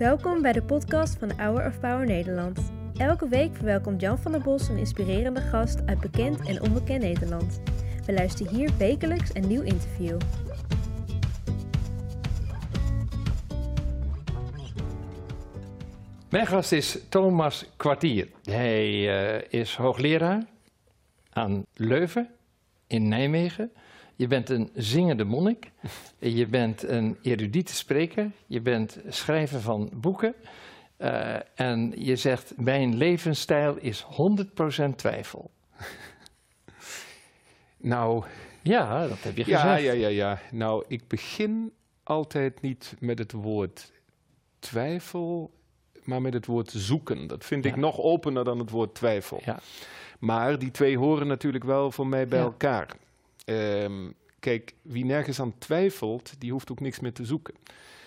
Welkom bij de podcast van Hour of Power Nederland. Elke week verwelkomt Jan van der Bos een inspirerende gast uit bekend en onbekend Nederland. We luisteren hier wekelijks een nieuw interview. Mijn gast is Thomas Kwartier. Hij uh, is hoogleraar aan Leuven in Nijmegen. Je bent een zingende monnik. Je bent een erudite spreker. Je bent schrijver van boeken. Uh, en je zegt, mijn levensstijl is 100% twijfel. Nou... Ja, dat heb je ja, gezegd. Ja, ja, ja. Nou, ik begin altijd niet met het woord twijfel, maar met het woord zoeken. Dat vind Ja. ik nog opener dan het woord twijfel. Ja. Maar die twee horen natuurlijk wel voor mij bij Ja. elkaar. Ehm, kijk, wie nergens aan twijfelt, die hoeft ook niks meer te zoeken.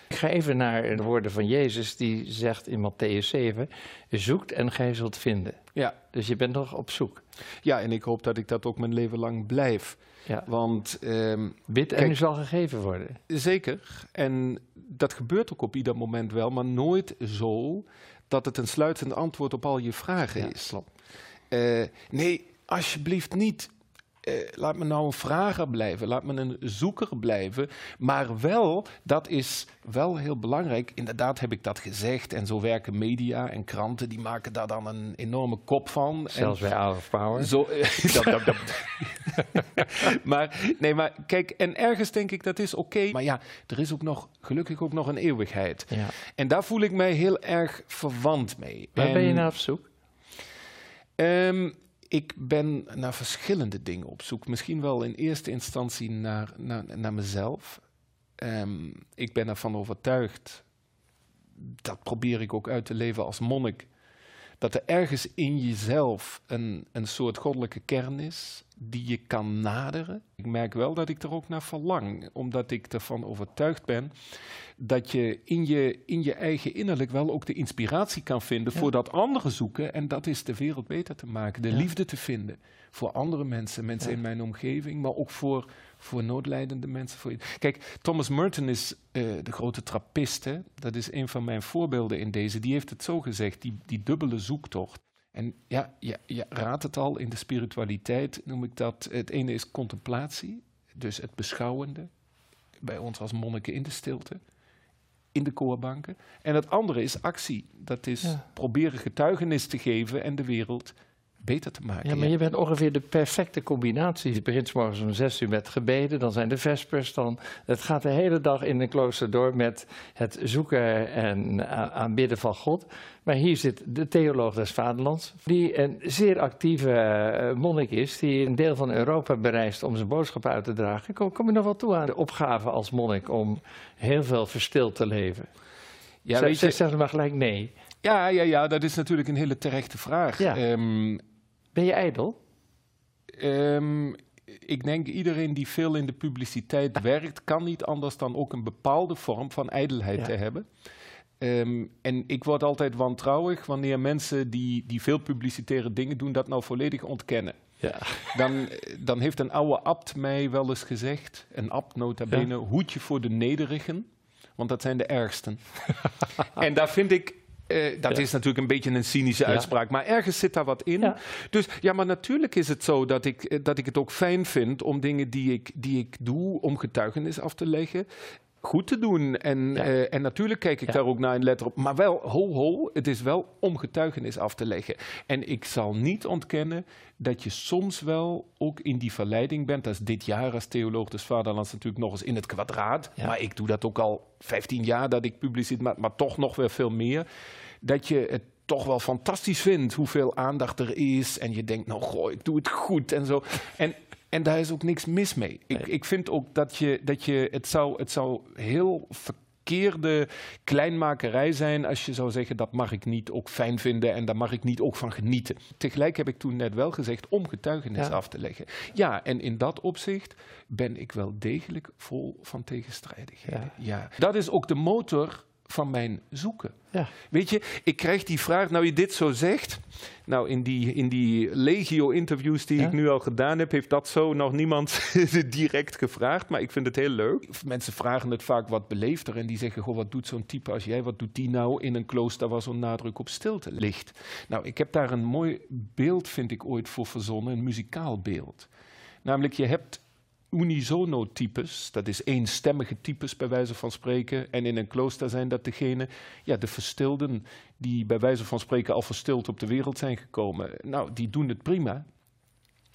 Ik ga even naar de woorden van Jezus, die zegt in Matthäus 7, zoekt en gij zult vinden. Ja. Dus je bent nog op zoek. ja, en ik hoop dat ik dat ook mijn leven lang blijf. Ja. Want ehm, Bid en Kijk. u zal gegeven worden. Zeker. En dat gebeurt ook op ieder moment wel, maar nooit zo dat het een sluitend antwoord op al je vragen Ja, is. klopt. Eh, nee, alsjeblieft niet. Eh, laat me nou een vrager blijven, laat me een zoeker blijven. Maar wel, dat is wel heel belangrijk. Inderdaad heb ik dat gezegd. En zo werken media en kranten, die maken daar dan een enorme kop van. Zelfs en bij Hour of Power. zo, dat, dat, dat. maar, nee, maar kijk, en ergens denk ik dat is oké. Maar ja, er is ook nog, gelukkig ook nog een eeuwigheid. Ja. En daar voel ik mij heel erg verwant mee. Waar ben je naar op zoek? ehm, ik ben naar verschillende dingen op zoek. Misschien wel in eerste instantie naar, naar, naar mezelf. Ehm, ik ben ervan overtuigd, dat probeer ik ook uit te leven als monnik, dat er ergens in jezelf een, een soort goddelijke kern is die je kan naderen. Ik merk wel dat ik er ook naar verlang, omdat ik ervan overtuigd ben dat je in je, in je eigen innerlijk wel ook de inspiratie kan vinden Ja. voor dat andere zoeken. En dat is de wereld beter te maken, de Ja. liefde te vinden voor andere mensen, mensen Ja. in mijn omgeving, maar ook voor, voor noodlijdende mensen. Voor... Kijk, Thomas Merton is eh, de grote trappist. Hè? Dat is een van mijn voorbeelden in deze. Die heeft het zo gezegd, die, die dubbele zoektocht. En ja, ja, ja, raad het al, in de spiritualiteit noem ik dat. Het ene is contemplatie, dus het beschouwende. Bij ons als monniken in de stilte, in de koorbanken. En het andere is actie. Dat is Ja. proberen getuigenis te geven en de wereld beter te maken. Ja, maar je bent ongeveer de perfecte combinatie. Je begint morgens om zes uur met gebeden, dan zijn de vespers. Dan, het gaat de hele dag in een klooster door met het zoeken en a- aanbidden van God. Maar hier zit de theoloog des vaderlands, die een zeer actieve eh, monnik is, die een deel van Europa bereist om zijn boodschap uit te dragen. Kom, kom je nog wel toe aan de opgave als monnik om heel veel verstild te leven? Ja, Zeg- weet je, zeg maar gelijk nee. ja, ja, ja, dat is natuurlijk een hele terechte vraag. Ja. Ehm, Ben je ijdel? Ehm, ik denk iedereen die veel in de publiciteit werkt, kan niet anders dan ook een bepaalde vorm van ijdelheid Ja. te hebben. Ehm, en ik word altijd wantrouwig wanneer mensen die, die veel publicitaire dingen doen, dat nou volledig ontkennen. Ja. Dan, dan heeft een oude abt mij wel eens gezegd, een abt nota bene, hoedje voor de nederigen, want dat zijn de ergsten. en daar vind ik, eh, dat Ja. is natuurlijk een beetje een cynische Ja. uitspraak, maar ergens zit daar wat in. Ja. Dus ja, maar natuurlijk is het zo dat ik, eh, dat ik het ook fijn vind om dingen die ik, die ik doe, om getuigenis af te leggen, goed te doen. En, Ja. eh, en natuurlijk kijk ik Ja. daar ook naar een letter op. Maar wel, ho, ho, het is wel om getuigenis af te leggen. En ik zal niet ontkennen dat je soms wel ook in die verleiding bent. Dat is dit jaar als theoloog des vaderlands natuurlijk nog eens in het kwadraat. Ja. Maar ik doe dat ook al 15 jaar dat ik publiciteer, maar, maar toch nog weer veel meer. Dat je het toch wel fantastisch vindt hoeveel aandacht er is. En je denkt, nou goh, ik doe het goed en zo. En, en daar is ook niks mis mee. Ik, Nee. ik vind ook dat je, dat je het, zou, het zou heel verkeerde kleinmakerij zijn als je zou zeggen dat mag ik niet ook fijn vinden en daar mag ik niet ook van genieten. Tegelijk heb ik toen net wel gezegd om getuigenis Ja. af te leggen. Ja, en in dat opzicht ben ik wel degelijk vol van tegenstrijdigheden. Ja. Dat is ook de motor van mijn zoeken. Ja. Weet je, ik krijg die vraag, nou je dit zo zegt. Nou, in die, in die legio-interviews die Ja? ik nu al gedaan heb, heeft dat zo nog niemand direct gevraagd. Maar ik vind het heel leuk. Mensen vragen het vaak wat beleefder en die zeggen, goh, wat doet zo'n type als jij, wat doet die nou in een klooster waar zo'n nadruk op stilte ligt? Nou, ik heb daar een mooi beeld, vind ik ooit voor verzonnen, een muzikaal beeld. Namelijk, je hebt unisono-types, dat is eenstemmige types bij wijze van spreken. En in een klooster zijn dat degene, ja, de verstilden, die bij wijze van spreken al verstild op de wereld zijn gekomen. Nou, die doen het prima.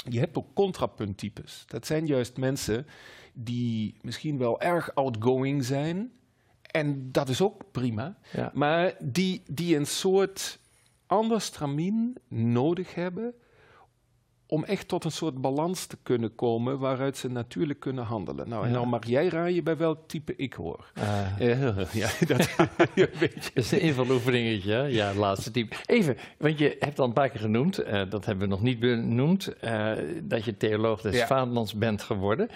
Je hebt ook contrapunttypes. Dat zijn juist mensen die misschien wel erg outgoing zijn. En dat is ook prima. Ja. Maar die, die een soort ander stramien nodig hebben om echt tot een soort balans te kunnen komen waaruit ze natuurlijk kunnen handelen. Nou, en nou mag jij raaien bij welk type ik hoor. Eh, ja, dat is een invaloefeningetje, ja, het laatste type. Even, want je hebt al een paar keer genoemd, eh, dat hebben we nog niet benoemd, eh, dat je theoloog des Ja. vaderlands bent geworden.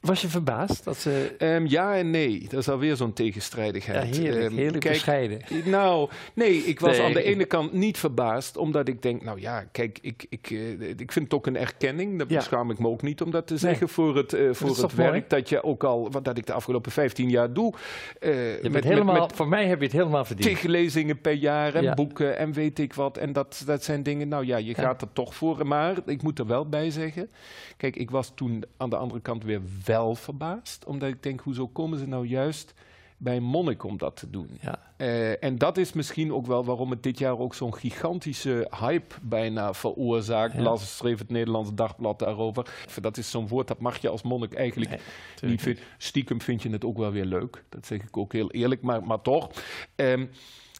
Was je verbaasd dat ze... Ehm, ja en nee, dat is alweer zo'n tegenstrijdigheid. Ja, heerlijk, heerlijk kijk, bescheiden. Nou, nee, ik was Nee, aan de ene kant niet verbaasd, omdat ik denk, nou ja, kijk, ik, ik, eh, ik vind het ook een erkenning. Daar Ja. beschaam ik me ook niet om dat te zeggen voor het, eh, voor het mooi? werk dat je ook al, wat dat ik de afgelopen 15 jaar doe. Je met, helemaal, met, met voor mij heb je het helemaal verdiend. tig lezingen per jaar en Ja. boeken en weet ik wat. En dat, dat zijn dingen, nou ja, je gaat er toch voor. Maar ik moet er wel bij zeggen, kijk, ik was toen aan de andere kant weer wel verbaasd. Omdat ik denk, hoezo komen ze nou juist bij een monnik om dat te doen? Ja. Eh, en dat is misschien ook wel waarom het dit jaar ook zo'n gigantische hype bijna veroorzaakt. Ja. Las schreef het Nederlands Dagblad daarover. Dat is zo'n woord dat mag je als monnik eigenlijk Nee, niet vinden. Stiekem vind je het ook wel weer leuk. Dat zeg ik ook heel eerlijk, maar, maar toch. Ehm,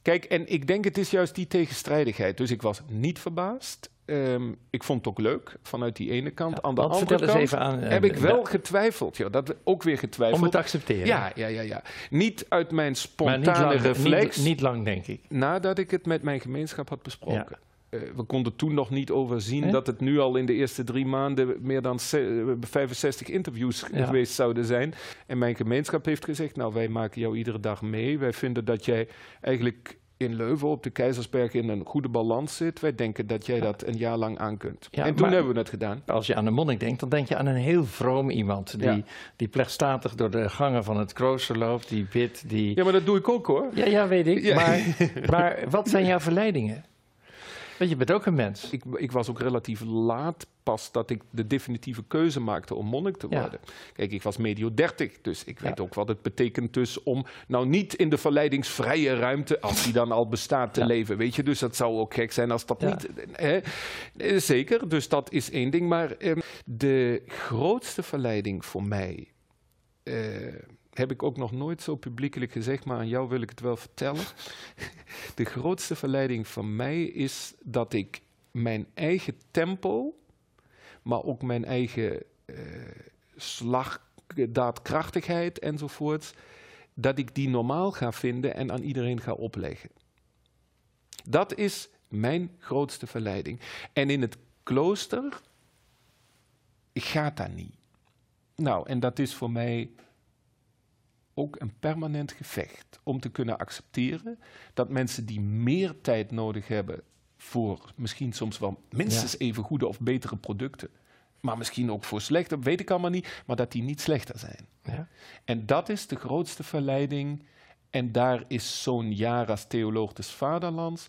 kijk, en ik denk het is juist die tegenstrijdigheid. Dus ik was niet verbaasd. Ehm, ik vond het ook leuk vanuit die ene kant. Aan de andere kant even aan... eh, heb ik wel getwijfeld. Ja, dat ook weer getwijfeld. om het te accepteren. Ja, ja, ja, ja. Niet uit mijn maar spontane niet lang, reflex, Niet, niet lang, denk ik. nadat ik het met mijn gemeenschap had besproken. We konden toen nog niet overzien dat het nu al in de eerste drie maanden meer dan ze- eh, 65 interviews Ja. geweest zouden zijn. En mijn gemeenschap heeft gezegd, nou wij maken jou iedere dag mee. Wij vinden dat jij eigenlijk in Leuven op de Keizersberg in een goede balans zit. Wij denken dat jij dat een jaar lang aan kunt. Ja, en toen maar- hebben we het gedaan. Als je aan een monnik denkt, dan denk je aan een heel vroom iemand. Die, Ja. die plechtstatig door de gangen van het klooster loopt, die bidt, die... Ja, maar dat doe ik ook hoor. Ja, ja, weet ik. Ja. Maar, maar wat zijn jouw verleidingen? Want je bent ook een mens. Ik, ik was ook relatief laat pas dat ik de definitieve keuze maakte om monnik te Ja. worden. Kijk, ik was medio 30, dus ik Ja. weet ook wat het betekent dus om nou niet in de verleidingsvrije ruimte, als die dan al bestaat, te Ja. leven. Weet je, dus dat zou ook gek zijn als dat niet. Hè? Eh, Zeker, dus dat is één ding. Maar ehm, de grootste verleiding voor mij. eh, heb ik ook nog nooit zo publiekelijk gezegd, maar aan jou wil ik het wel vertellen. De grootste verleiding van mij is dat ik mijn eigen tempo, maar ook mijn eigen eh slag, daadkrachtigheid enzovoort, dat ik die normaal ga vinden en aan iedereen ga opleggen. Dat is mijn grootste verleiding. En in het klooster gaat dat niet. Nou, en dat is voor mij ook een permanent gevecht om te kunnen accepteren dat mensen die meer tijd nodig hebben voor misschien soms wel minstens even goede of betere producten, maar misschien ook voor slechte, weet ik allemaal niet, maar dat die niet slechter zijn. Ja. En dat is de grootste verleiding. En daar is zo'n jaar als theoloog des vaderlands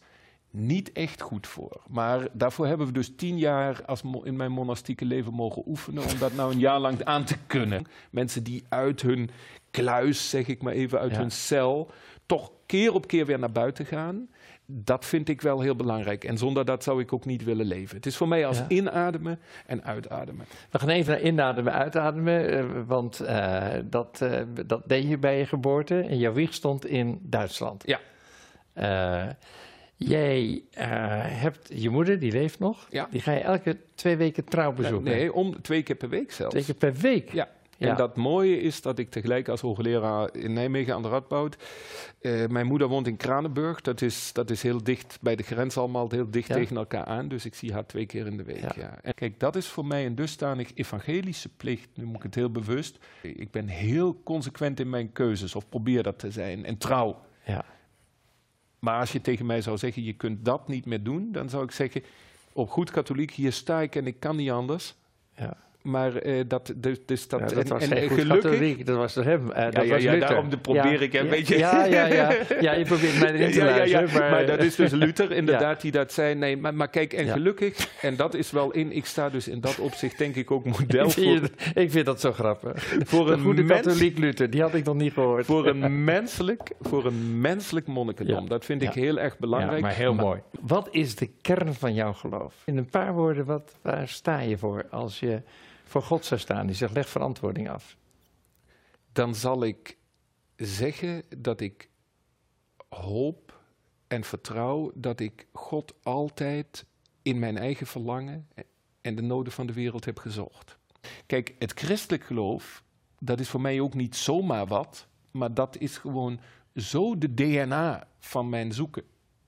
niet echt goed voor. Maar daarvoor hebben we dus tien jaar als in mijn monastieke leven mogen oefenen om dat nou een jaar lang aan te kunnen. Mensen die uit hun kluis, zeg ik maar even, uit Ja. hun cel, toch keer op keer weer naar buiten gaan. Dat vind ik wel heel belangrijk. En zonder dat zou ik ook niet willen leven. Het is voor mij als Ja. inademen en uitademen. We gaan even naar inademen, uitademen. eh, want eh, dat, eh, dat deed je bij je geboorte. En jouw wieg stond in Duitsland. Ja. Eh, jij eh, hebt je moeder, die leeft nog. Ja. Die ga je elke twee weken trouw bezoeken. Nee, om, twee keer per week zelfs. Twee keer per week. Ja. Ja. En dat mooie is dat ik tegelijk als hoogleraar in Nijmegen aan de Radboud. eh, mijn moeder woont in Kranenburg. Dat is, dat is heel dicht bij de grens allemaal, heel dicht Ja. tegen elkaar aan. Dus ik zie haar twee keer in de week. Ja. En kijk, dat is voor mij een dusdanig evangelische plicht. Nu moet ik het heel bewust. Ik ben heel consequent in mijn keuzes, of probeer dat te zijn. En trouw. Ja. Maar als je tegen mij zou zeggen, je kunt dat niet meer doen, dan zou ik zeggen, op goed katholiek, hier sta ik en ik kan niet anders. Ja. Maar uh, dat, dus, dus dat, Ja, dat en, was en, gelukkig. katholiek, dat was hem. eh, dat Ja, was ja, daarom de probeer ik een ja, beetje- Ja, ja, ja. ja, je probeert mij erin te luisteren. Maar, maar, dat is dus Luther inderdaad die dat zei. Nee, maar, maar kijk, en gelukkig, en dat is wel in, ik sta dus in dat opzicht denk ik ook model voor, ik vind dat zo grappig. voor Een goede mens, katholiek Luther, die had ik nog niet gehoord. voor een menselijk, voor een menselijk monnikendom. Dat vind ik heel erg belangrijk. Maar heel mooi. Wat is de kern van jouw geloof? In een paar woorden, wat, waar sta je voor als je voor God zou staan? Die zegt, leg verantwoording af. dan zal ik zeggen dat ik hoop en vertrouw dat ik God altijd in mijn eigen verlangen en de noden van de wereld heb gezocht. Kijk, het christelijk geloof, dat is voor mij ook niet zomaar wat, maar dat is gewoon zo de DNA van mijn zoeken.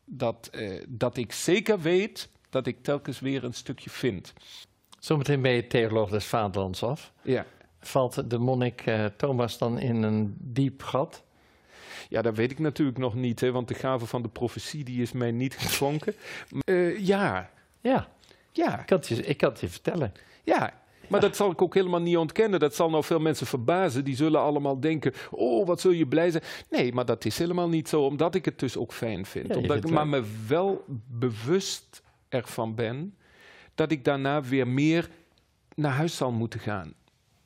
Dat, eh, dat ik zeker weet dat ik telkens weer een stukje vind. Zometeen ben je theoloog des vaderlands af. Ja. Valt de monnik eh, Thomas dan in een diep gat? Ja, dat weet ik natuurlijk nog niet, hè, want de gave van de profetie die is mij niet geschonken. Eh, ja, Ja, ja, ik kan het je, ik kan het je vertellen. ja. Maar dat zal ik ook helemaal niet ontkennen. Dat zal nou veel mensen verbazen. Die zullen allemaal denken, oh, wat zul je blij zijn. Nee, maar dat is helemaal niet zo, omdat ik het dus ook fijn vind. Ja, omdat ik maar me wel bewust ervan ben dat ik daarna weer meer naar huis zal moeten gaan.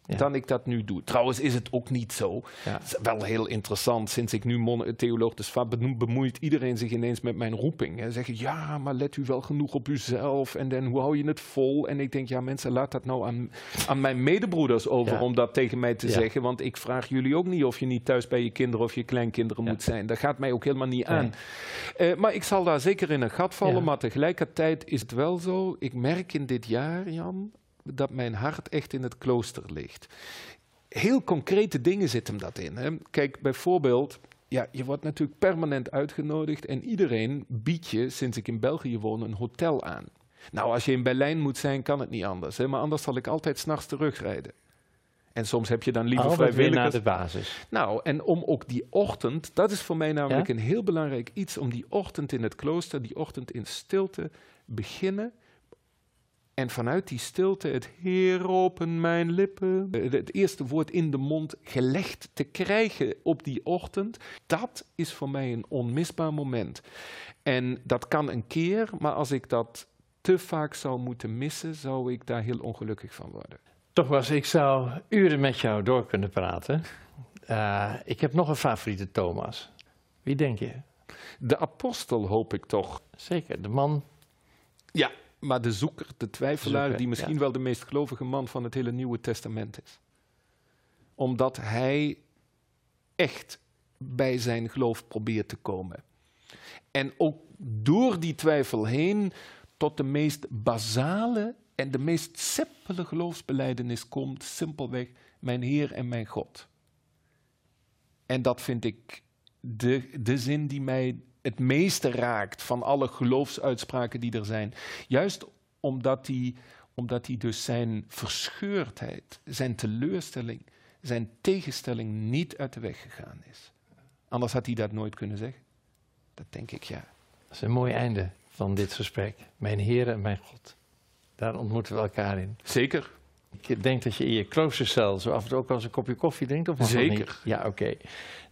Ja. Dan ik dat nu doe. Trouwens is het ook niet zo. Ja. Het is wel heel interessant. Sinds ik nu mon- theoloog dus benoem- bemoeit iedereen zich ineens met mijn roeping. En zeggen, ja, maar let u wel genoeg op uzelf. En dan, hoe hou je het vol? En ik denk, ja mensen, laat dat nou aan, aan mijn medebroeders over Ja. om dat tegen mij te zeggen. Want ik vraag jullie ook niet of je niet thuis bij je kinderen of je kleinkinderen moet zijn. Dat gaat mij ook helemaal niet aan. Eh, maar ik zal daar zeker in een gat vallen. Maar tegelijkertijd is het wel zo. Ik merk in dit jaar, Jan, dat mijn hart echt in het klooster ligt. Heel concrete dingen zit hem dat in. Hè. Kijk, bijvoorbeeld, ja, je wordt natuurlijk permanent uitgenodigd en iedereen biedt je, sinds ik in België woon, een hotel aan. Nou, als je in Berlijn moet zijn, kan het niet anders. Hè, maar anders zal ik altijd s'nachts terugrijden. En soms heb je dan liever Altijd weer naar de basis. Nou, en om ook die ochtend, dat is voor mij namelijk Ja? een heel belangrijk iets, om die ochtend in het klooster, die ochtend in stilte beginnen. En vanuit die stilte het Heer open mijn lippen, eh, het eerste woord in de mond gelegd te krijgen op die ochtend, dat is voor mij een onmisbaar moment. En dat kan een keer, maar als ik dat te vaak zou moeten missen, zou ik daar heel ongelukkig van worden. Toch was, ik zou uren met jou door kunnen praten. Eh, ik heb nog een favoriete Thomas. Wie denk je? De apostel hoop ik toch. Zeker, de man. Ja, maar de zoeker, de twijfelaar, Zoeker, die misschien ja. wel de meest gelovige man van het hele Nieuwe Testament is. Omdat hij echt bij zijn geloof probeert te komen. En ook door die twijfel heen tot de meest basale en de meest simpele geloofsbeleidenis komt, simpelweg mijn Heer en mijn God. En dat vind ik de, de zin die mij het meeste raakt van alle geloofsuitspraken die er zijn. Juist omdat hij, omdat hij dus zijn verscheurdheid, zijn teleurstelling, zijn tegenstelling niet uit de weg gegaan is. Anders had hij dat nooit kunnen zeggen. Dat denk ik, ja. Dat is een mooi einde van dit gesprek. Mijn Heer en mijn God. Daar ontmoeten we elkaar in. Zeker. Ik denk dat je in je kloostercel zo af en toe ook wel eens een kopje koffie drinkt. Of Zeker. Ja, oké.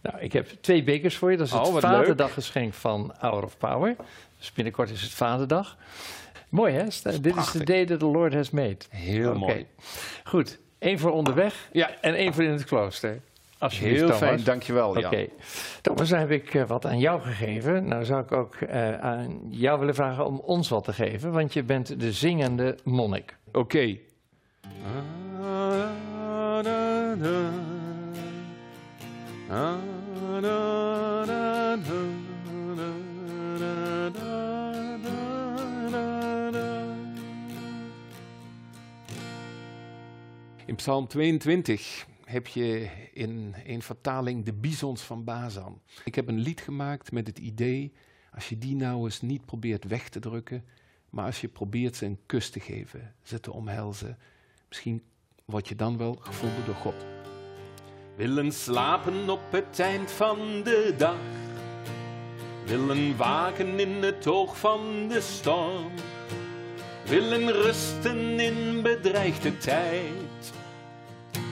Nou, ik heb twee bekers voor je. Dat is Oh, het wat Vaderdaggeschenk van Hour of Power. Dus binnenkort is het Vaderdag. Mooi hè? Dit is the day that the Lord has made. Heel Oké. mooi. Goed. Eén voor onderweg Ja, en één voor in het klooster. Alsjeblieft, heel Thomas. fijn. Dankjewel, Oké. Jan. Thomas, dan heb ik eh, wat aan jou gegeven. Nou zou ik ook eh, aan jou willen vragen om ons wat te geven. Want je bent de zingende monnik. Oké. In Psalm 22 heb je in een vertaling de bizons van Bazan. Ik heb een lied gemaakt met het idee, als je die nou eens niet probeert weg te drukken, maar als je probeert ze een kus te geven, ze te omhelzen, misschien word je dan wel gevonden door God. Willen slapen op het eind van de dag, willen waken in het oog van de storm, willen rusten in bedreigde tijd,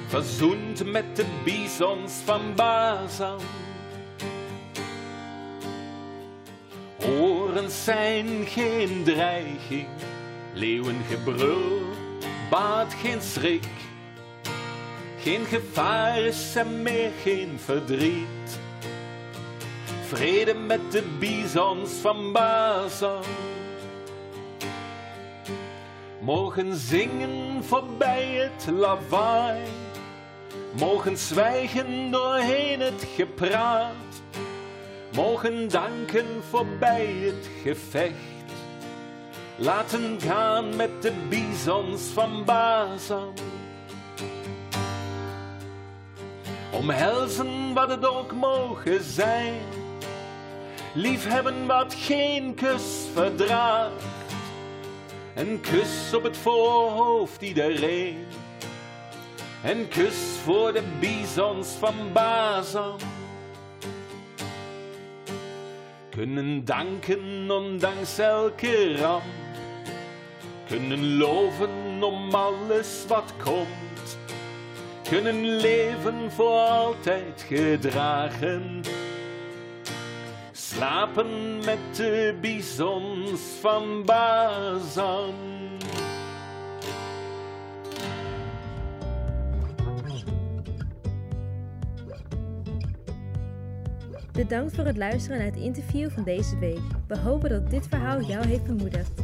verzoend met de bizons van Bazan. Horens zijn geen dreiging, leeuwengebrul baat geen schrik. Geen gevaar is er meer, geen verdriet. Vrede met de bizons van Bazan. Mogen zingen voorbij het lawaai. Mogen zwijgen doorheen het gepraat. Mogen danken voorbij het gevecht. Laten gaan met de bizons van Bazan. Omhelzen wat het ook mogen zijn. Liefhebben wat geen kus verdraagt. Een kus op het voorhoofd iedereen. Een kus voor de bizons van Bazan. Kunnen danken ondanks elke ramp. Kunnen loven om alles wat komt. Kunnen leven voor altijd gedragen. Slapen met de bizons van Bazan. Bedankt voor het luisteren naar het interview van deze week. We hopen dat dit verhaal jou heeft bemoedigd.